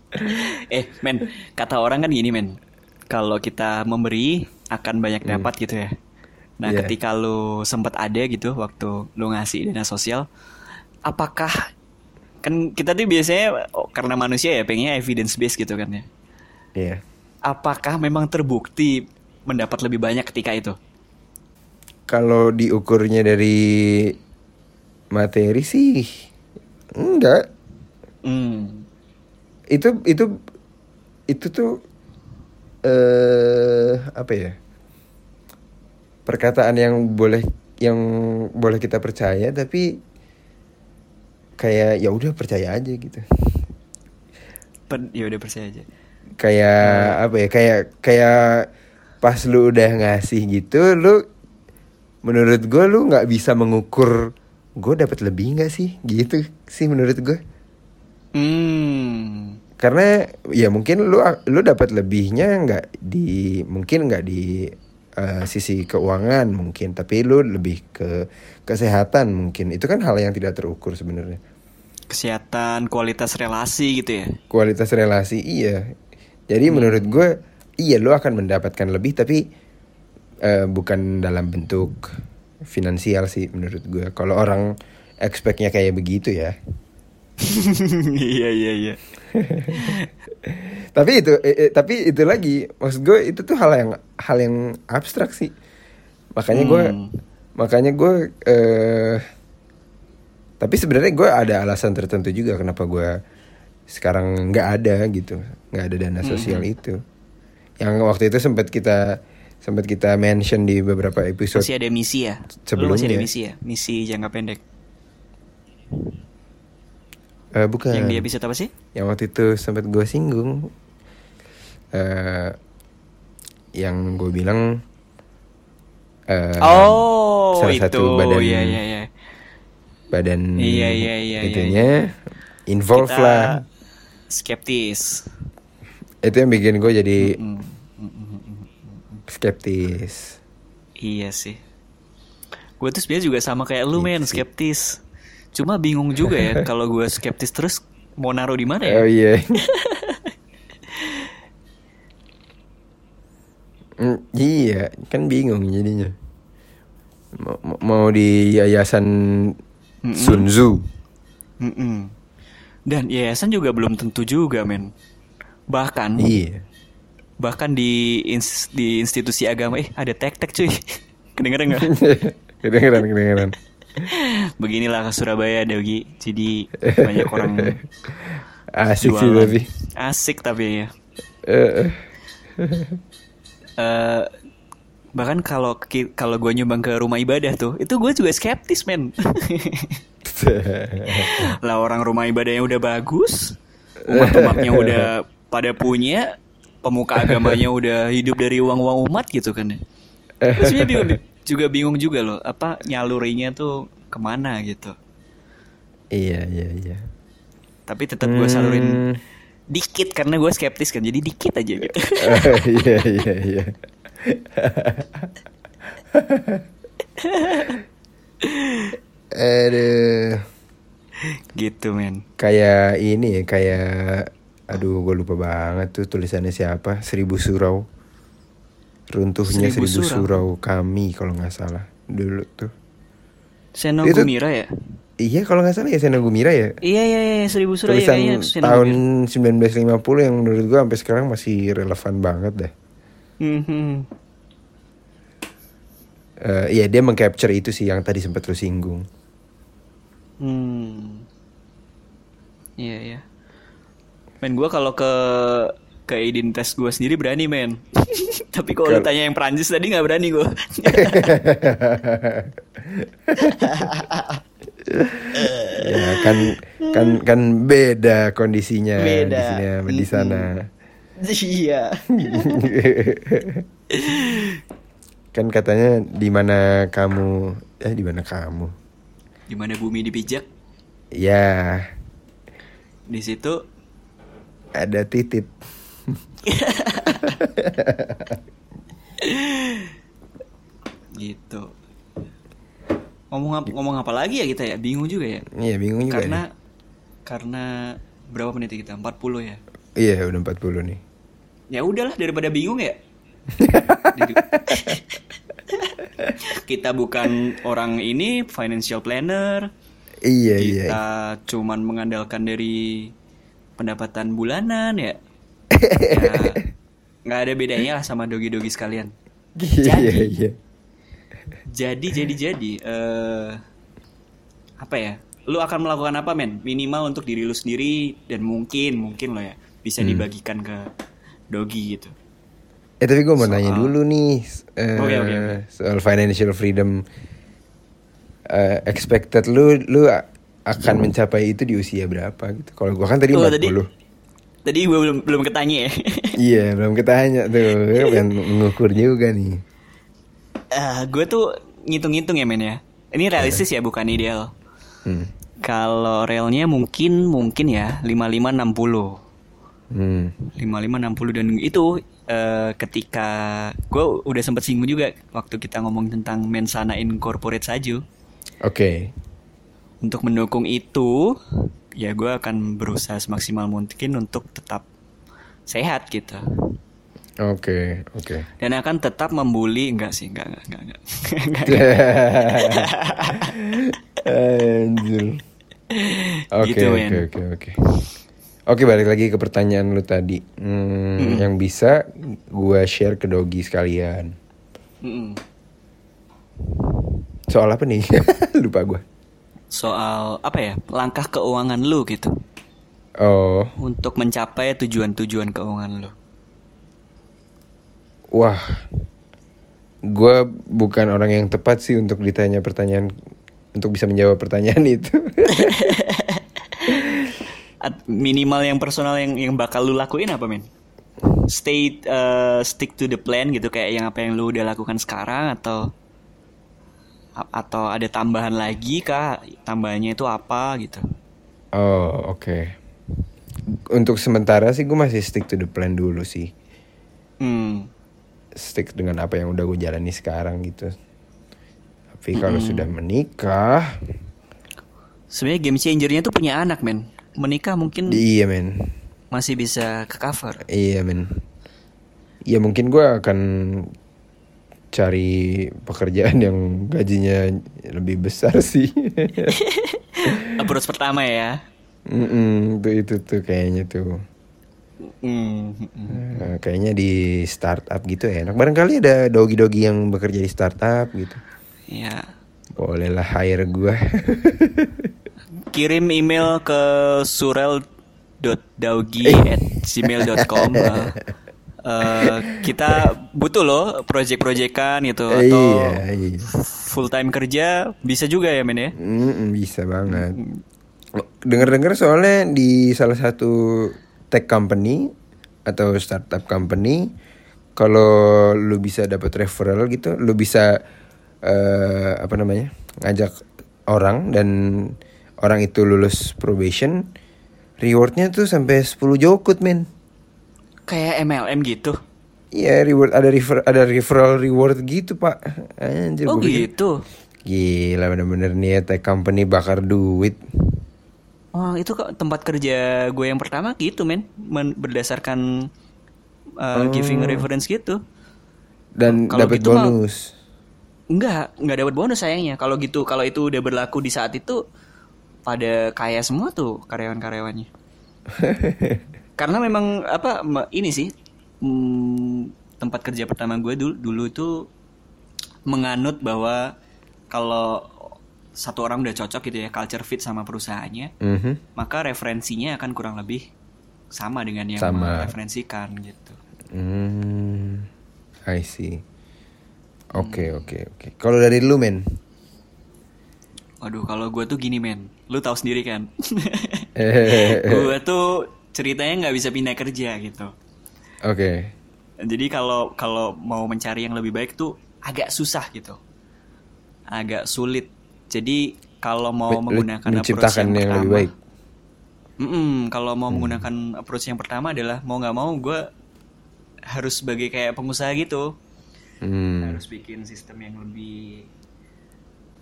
S2: eh men, kata orang kan gini men. Kalau kita memberi, akan banyak dapat gitu ya. Nah,
S1: Iya.
S2: ketika lu sempat ada gitu waktu lu ngasih dana sosial, apakah kan kita tuh biasanya oh, karena manusia ya pengennya evidence based gitu kan ya.
S1: Iya.
S2: Apakah memang terbukti mendapat lebih banyak ketika itu?
S1: Kalau diukurnya dari materi sih enggak.
S2: Hmm.
S1: Itu itu itu tuh eh apa ya? Perkataan yang boleh yang boleh kita percaya tapi kayak ya udah percaya aja gitu.
S2: Ya udah percaya aja.
S1: Kayak apa ya? Kayak kayak pas lu udah ngasih gitu lu menurut gue lu nggak bisa mengukur gue dapat lebih nggak sih gitu sih menurut gue
S2: Hmm.
S1: Karena ya mungkin lu lu dapat lebihnya nggak di mungkin nggak di eh, sisi keuangan mungkin tapi lu lebih ke kesehatan mungkin. Itu kan hal yang tidak terukur sebenarnya.
S2: Kesehatan, kualitas relasi gitu ya.
S1: kualitas relasi iya. Jadi menurut gue iya lu akan mendapatkan lebih tapi eh, bukan dalam bentuk finansial sih menurut gue kalau orang expectnya kayak begitu ya
S2: iya iya iya.
S1: tapi itu eh, eh, tapi itu lagi maksud gue itu tuh hal yang hal yang abstrak sih makanya gue
S2: Hmm.
S1: makanya gue eh tapi sebenarnya gue ada alasan tertentu juga kenapa gue sekarang nggak ada gitu nggak ada dana sosial itu yang waktu itu sempat kita sempat kita mention di beberapa episode
S2: Masih ada misi ya? Lu
S1: sebelumnya.
S2: masih ada misi ya? Misi jangka pendek.
S1: Eh, bukan
S2: Yang di episode apa sih?
S1: yang waktu itu sempat gue singgung eh yang gue bilang eh
S2: oh,
S1: salah
S2: itu.
S1: satu badan
S2: Iya iya iya.
S1: badan
S2: Iya, iya, iya,
S1: itunya involve
S2: Kita
S1: lah
S2: skeptis.
S1: itu yang bikin gue jadi
S2: Mm, mm, mm,
S1: skeptis
S2: Iya sih. Gue tuh sebenarnya juga sama kayak lu men, skeptis. Cuma bingung juga ya kalau gue skeptis terus mau naruh di mana ya?
S1: oh iya Mm, iya kan bingung jadinya mau, mau- mau di yayasan Sun Tzu
S2: Mm-mm. Dan yayasan juga belum tentu juga men. Bahkan
S1: iya
S2: bahkan di ins- di institusi agama eh ada tek-tek cuy. Kedengeran nggak?
S1: kedengeran kedengeran
S2: Beginilah ke Surabaya Dogi. Jadi banyak orang
S1: asik sih tapi
S2: Asik tapi ya.
S1: Eh,
S2: Eh, bahkan kalau kalau gue nyumbang ke rumah ibadah tuh, itu gue juga skeptis men. lah orang rumah ibadahnya udah bagus, umat-umatnya udah pada punya, pemuka agamanya udah hidup dari uang-uang umat gitu kan. ya. Terus dia bingung, juga bingung juga loh, apa nyalurinya tuh ke mana gitu.
S1: iya iya iya
S2: Tapi tetap gue salurin
S1: Hmm.
S2: dikit karena gue skeptis kan, jadi dikit aja gitu.
S1: iya iya iya Aduh
S2: gitu men.
S1: Kayak ini ya Kayak Aduh gue lupa banget tuh Tulisannya siapa Seribu Surau Runtuhnya
S2: Seribu
S1: Seribu,
S2: Surau.
S1: Surau. kami Kalau nggak salah Dulu tuh
S2: Seno
S1: Itu-
S2: Gumira ya?
S1: Iya kalau nggak salah ya Sena Gumira ya
S2: Iya iya iya Seribu Suraya
S1: Tulisan
S2: kayaknya Seno
S1: tahun
S2: Gumira.
S1: 1950 yang menurut gue sampai sekarang masih relevan banget dah.
S2: Mhm.
S1: Eh, Iya dia mengcapture itu sih yang tadi sempat lu singgung.
S2: Hmm. Iya iya. Men gue kalau ke ke identitas gue sendiri berani men. Tapi kalau lu
S1: Kal-
S2: tanya yang Perancis tadi nggak berani gue.
S1: ya kan kan kan beda kondisinya
S2: Beda.
S1: di sini sama di sana.
S2: Iya.
S1: kan katanya di mana kamu eh di mana kamu?
S2: Di mana bumi dipijak,
S1: Ya
S2: di situ
S1: ada titit.
S2: gitu. Ngomong ngomong apa lagi ya kita ya? Bingung juga ya.
S1: Iya bingung juga.
S2: Karena
S1: nih.
S2: karena berapa menit kita? 40 ya.
S1: Iya udah 40 nih.
S2: Ya udahlah daripada bingung ya. Kita bukan orang ini financial planner.
S1: Iya iya.
S2: Kita cuman mengandalkan dari pendapatan bulanan ya. Ya, nggak ada bedanya lah sama dogi-dogi sekalian.
S1: Iya
S2: Jadi-
S1: iya.
S2: Jadi jadi jadi eh apa ya? Lu akan melakukan apa men? Minimal untuk diri lu sendiri dan mungkin mungkin lo ya bisa
S1: Hmm.
S2: dibagikan ke dogi gitu.
S1: Eh tapi gue mau
S2: Soal-
S1: nanya dulu nih eh,
S2: Oke, oke, oke.
S1: soal financial freedom eh, expected lu lu akan mencapai itu di usia berapa gitu? Kalau gua kan tadi 40.
S2: tadi- Tadi gue belum belum ketanya ya.
S1: Iya, belum ketanya tuh. Yang mengukur juga nih.
S2: Eh, gue tuh ngitung-ngitung ya men ya. Ini realistis ya bukan ideal.
S1: Hmm.
S2: Kalau realnya mungkin mungkin ya 5560.
S1: Hmm.
S2: 5560 dan itu eh, ketika gue udah sempat singgung juga waktu kita ngomong tentang mensana in corporate saja.
S1: Oke.
S2: Untuk mendukung itu, ya gue akan berusaha semaksimal mungkin untuk tetap sehat gitu.
S1: Oke, oke.
S2: Dan akan tetap membuli enggak sih, enggak enggak enggak. enggak. Enggak.
S1: Anjir. Oke,
S2: Gitu,
S1: oke, oke, oke. Oke, balik lagi ke pertanyaan lu tadi. Hmm, Yang bisa gua share ke Dogi sekalian.
S2: Mm-mm.
S1: Soal apa nih? Lupa gua.
S2: Soal apa ya? Langkah keuangan lu gitu
S1: Oh,
S2: untuk mencapai tujuan-tujuan keuangan lu.
S1: wah. Gua bukan orang yang tepat sih untuk ditanya pertanyaan untuk bisa menjawab pertanyaan itu.
S2: Minimal yang personal yang yang bakal lu lakuin apa men? Stay uh, stick to the plan gitu kayak yang apa yang lu udah lakukan sekarang atau atau ada tambahan lagi kah? Tambahannya itu apa gitu?
S1: oh, oke. Untuk sementara sih gue masih stick to the plan dulu sih.
S2: Hmm.
S1: stick dengan apa yang udah gue jalani sekarang gitu. Tapi kalau sudah menikah,
S2: Sebenarnya game changernya tuh punya anak men. Menikah mungkin
S1: iya men,
S2: masih bisa ke cover.
S1: iya men. Ya mungkin gue akan cari pekerjaan yang gajinya lebih besar sih.
S2: Approach pertama ya.
S1: Mm-mm, tuh itu tuh kayaknya tuh.
S2: Hmm.
S1: Nah, kayaknya di startup gitu ya. Enak barangkali ada dogi-dogi yang bekerja di startup gitu.
S2: Ya.
S1: Bolehlah hire gue.
S2: kirim email ke surel.daugi@gmail.com. Uh, uh, kita butuh loh project-projectan gitu atau
S1: iya, iya.
S2: full time kerja bisa juga ya men ya.
S1: Mm, bisa banget. Dengar-dengar soalnya di salah satu tech company atau startup company, kalau lu bisa dapat referral gitu, lu bisa eh, apa namanya ngajak orang dan orang itu lulus probation, rewardnya tuh sampai 10 jokut men.
S2: Kayak MLM gitu.
S1: Iya reward ada refer ada referral reward gitu pak. Anjir,
S2: Oh gitu.
S1: Gila bener-bener nih ya tech company bakar duit.
S2: Oh itu kok tempat kerja gue yang pertama gitu men, Men- berdasarkan uh, giving reference gitu.
S1: Dan dapat
S2: gitu mah-
S1: bonus.
S2: Enggak, enggak dapat bonus sayangnya. Kalau gitu, kalau itu udah berlaku di saat itu pada kaya semua tuh karyawan-karyawannya. Karena memang apa ini sih hmm, tempat kerja pertama gue dulu dulu itu menganut bahwa kalau satu orang udah cocok gitu ya culture fit sama perusahaannya,
S1: Mhm.
S2: maka referensinya akan kurang lebih sama dengan yang
S1: Sama.
S2: mereferensikan gitu.
S1: Hmm, I see. Oke oke oke. Kalau dari lu men,
S2: Waduh, kalau gue tuh gini men, lu tahu sendiri kan? Gue tuh ceritanya nggak bisa pindah kerja gitu.
S1: oke.
S2: Jadi kalau kalau mau mencari yang lebih baik tuh agak susah gitu, agak sulit. Jadi kalau mau
S1: Men-
S2: menggunakan approach yang,
S1: yang
S2: pertama,
S1: lebih baik.
S2: Mm-mm, kalau mau menggunakan approach yang pertama adalah mau nggak mau gue harus sebagai kayak pengusaha gitu,
S1: Hmm.
S2: harus bikin sistem yang lebih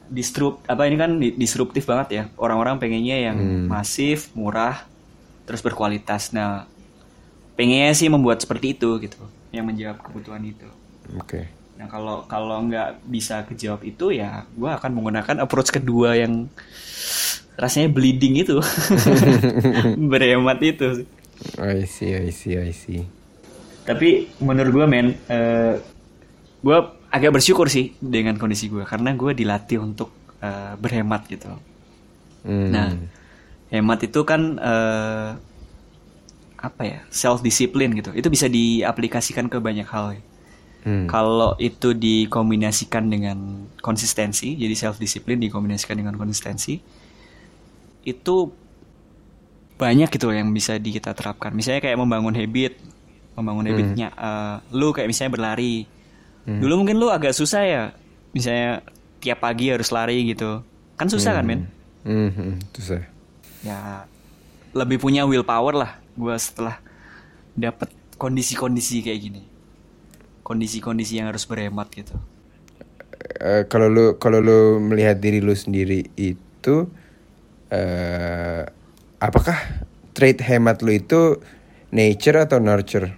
S2: disrupt apa ini kan di- disruptif banget ya orang-orang pengennya yang
S1: Hmm.
S2: masif murah terus berkualitas nah pengennya sih membuat seperti itu gitu yang menjawab kebutuhan itu.
S1: Oke.
S2: Nah kalau kalau nggak bisa kejawab itu ya gue akan menggunakan approach kedua yang rasanya bleeding itu, berhemat itu.
S1: I see, I see, I see.
S2: Tapi menurut gue men, eh gue agak bersyukur sih dengan kondisi gue karena gue dilatih untuk eh, berhemat gitu.
S1: Hmm.
S2: Nah, hemat itu kan eh, apa ya self discipline gitu. Itu bisa diaplikasikan ke banyak hal. ya.
S1: Hmm.
S2: Kalau itu dikombinasikan dengan konsistensi, jadi self discipline dikombinasikan dengan konsistensi, itu banyak gitu yang bisa di kita terapkan. Misalnya kayak membangun habit, membangun habitnya, eh, lu kayak misalnya berlari. Dulu mungkin lu agak susah ya, misalnya tiap pagi harus lari gitu, kan susah kan men?
S1: Hmm, hmm, susah.
S2: Ya lebih punya willpower lah, gue setelah dapet kondisi-kondisi kayak gini, kondisi-kondisi yang harus berhemat gitu.
S1: Eh, kalau lu kalau lu melihat diri lu sendiri itu eh apakah trait hemat lu itu nature atau nurture?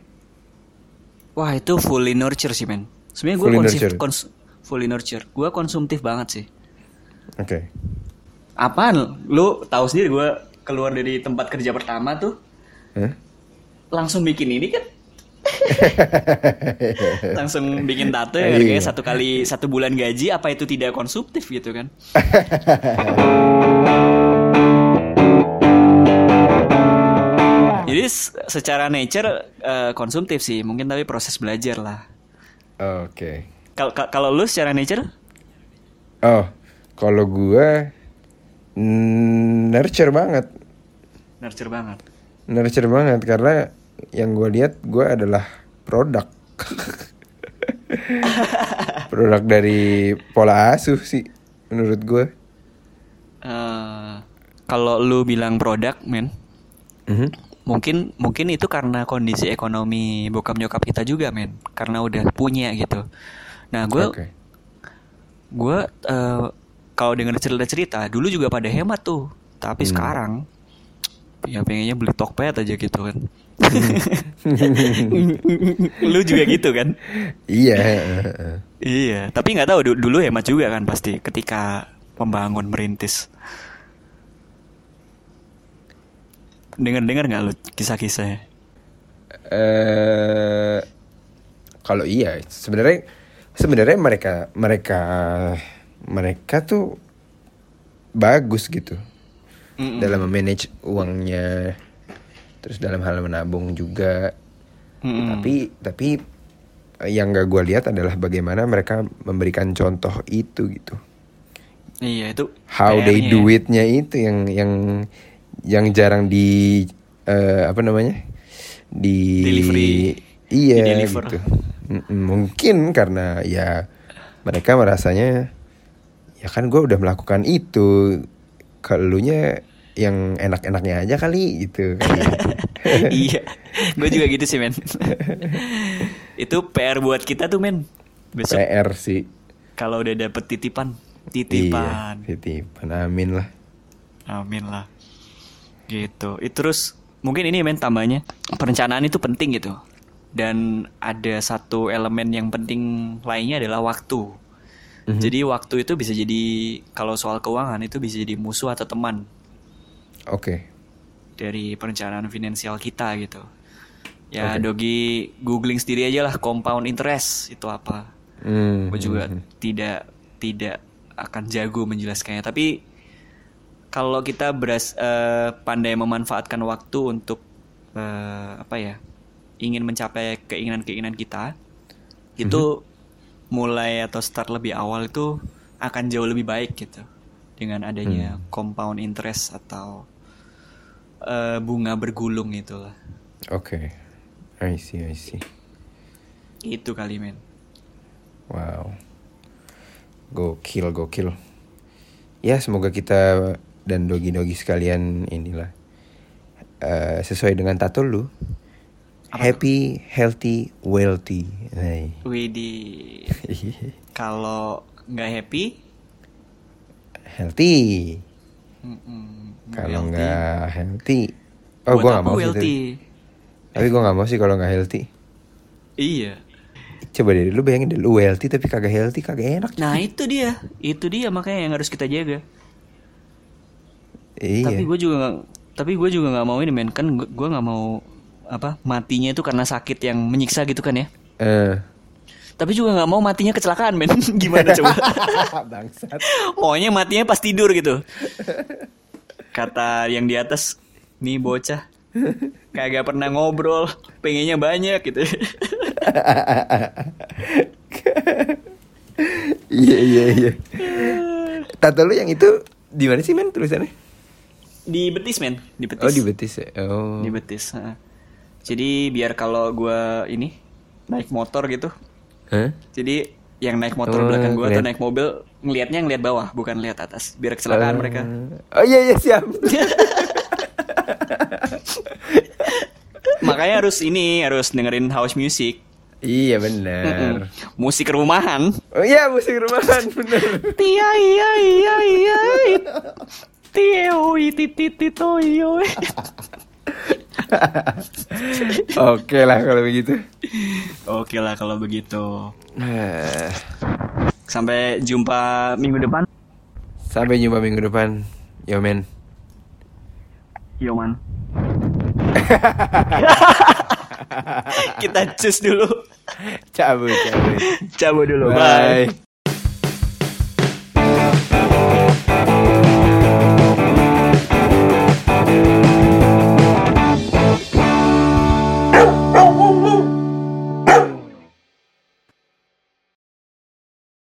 S2: Wah itu fully nurture sih men. Sebenarnya gue
S1: Fully
S2: konsum,
S1: nurture.
S2: kons- fully nurture. Gue konsumtif banget sih.
S1: Oke.
S2: Apaan? Lu tahu sendiri gue keluar dari tempat kerja pertama tuh
S1: Hah?
S2: langsung bikin ini kan? langsung bikin tato ya harganya satu kali satu bulan gaji apa itu tidak konsumtif gitu kan? Jadi secara nature eh, konsumtif sih mungkin tapi proses belajar lah.
S1: Oke.
S2: Kalau ka- kalau lu secara nature
S1: Oh, kalau mm, nurture banget.
S2: nurture banget.
S1: Nurture banget karena yang gue lihat gue adalah produk. produk dari pola asuh sih menurut gue.
S2: Eh, kalau lu bilang produk, men,
S1: Mhm.
S2: mungkin mungkin itu karena kondisi ekonomi bokap nyokap kita juga, men, karena udah punya gitu. Nah, gue
S1: Oke.
S2: gue eh, kalau dengar cerita-cerita dulu juga pada hemat tuh, tapi
S1: Hmm.
S2: sekarang ya pengennya beli Tokped aja gitu kan. lu juga gitu kan?
S1: Iya.
S2: Iya, tapi nggak tahu du- dulu hemat juga kan pasti ketika membangun merintis. Dengar-dengar nggak lu kisah-kisahnya?
S1: eh kalau iya sebenarnya sebenarnya mereka mereka mereka tuh bagus gitu
S2: Mm-mm.
S1: dalam memanage uangnya terus dalam hal menabung juga
S2: Mm-mm.
S1: tapi tapi eh, yang gak gue lihat adalah bagaimana mereka memberikan contoh itu gitu
S2: Iya itu.
S1: how they do
S2: ya.
S1: it-nya itu yang yang yang jarang di eh, apa namanya di
S2: Delivery.
S1: iya
S2: Di-deliver.
S1: gitu Mm-mm, mungkin karena ya mereka merasanya ya kan gue udah melakukan itu kalau nya yang enak-enaknya aja kali gitu
S2: iya, gue juga gitu sih men. itu PR buat kita tuh men. Besok
S1: PR sih
S2: kalau udah dapet titipan,
S1: iya
S2: titipan.
S1: titipan amin lah
S2: Amin lah. Gitu. Itu terus mungkin ini men tambahnya perencanaan itu penting gitu. Dan ada satu elemen yang penting lainnya adalah waktu.
S1: Mhm.
S2: Jadi waktu itu bisa jadi kalau soal keuangan itu bisa jadi musuh atau teman
S1: oke
S2: dari perencanaan finansial kita gitu. Ya
S1: Oke.
S2: Dogi googling sendiri aja lah compound interest itu apa.
S1: Hmm,
S2: Gue juga
S1: hmm, hmm.
S2: tidak tidak akan jago menjelaskannya. Tapi kalau kita beras eh, pandai memanfaatkan waktu untuk eh, apa ya ingin mencapai keinginan-keinginan kita, itu mulai atau start lebih awal itu akan jauh lebih baik gitu dengan adanya compound interest atau eh, bunga bergulung itulah.
S1: Oke, I see, I see.
S2: Itu kali men.
S1: Wow, gokil, gokil. Ya semoga kita dan dogi-dogi sekalian inilah eh, sesuai dengan tato lu.
S2: Apa
S1: Happy, healthy, wealthy. Hai.
S2: Widih. Kalau nggak happy,
S1: healthy. Kalau nggak healthy, oh gua nggak mau sih.
S2: wealthy?
S1: Tapi, gua nggak mau sih kalau nggak healthy.
S2: Iya.
S1: Coba deh lu bayangin deh lu healthy tapi kagak healthy kagak enak.
S2: Nah itu dia, itu dia makanya yang harus kita jaga.
S1: Iya.
S2: Tapi gue juga nggak, tapi gue juga nggak mau ini men kan gue nggak mau apa matinya itu karena sakit yang menyiksa gitu kan ya.
S1: Eh.
S2: Tapi juga nggak mau matinya kecelakaan men. Gimana coba?
S1: Bangsat.
S2: Maunya matinya pas tidur gitu. Kata yang di atas, nih bocah kagak pernah ngobrol, pengennya banyak gitu.
S1: iya iya iya. Tato lu yang itu di mana sih men tulisannya?
S2: Di betis men, di betis.
S1: Oh di betis ya. Oh.
S2: Di betis. ha. Jadi biar kalau gua ini naik motor gitu,
S1: Hah?
S2: jadi yang naik motor
S1: Oh,
S2: belakang gua atau naik mobil ngelihatnya ngelihat bawah, bukan lihat atas. Biar kecelakaan
S1: Eh,
S2: mereka.
S1: Oh iya iya siap.
S2: Makanya harus ini harus dengerin house music.
S1: iya benar.
S2: Mm-mm. Musik rumahan.
S1: Oh iya musik rumahan bener.
S2: Tia iya iya iya. Tio iti tito iyo.
S1: Oke lah kalau begitu.
S2: Oke lah kalau begitu.
S1: Nah,
S2: Sampai jumpa minggu depan.
S1: sampai jumpa minggu depan. Yo men.
S2: Yo man. Kita cus dulu.
S1: Cabut cabut.
S2: Cabut dulu.
S1: Bye.
S2: Bye.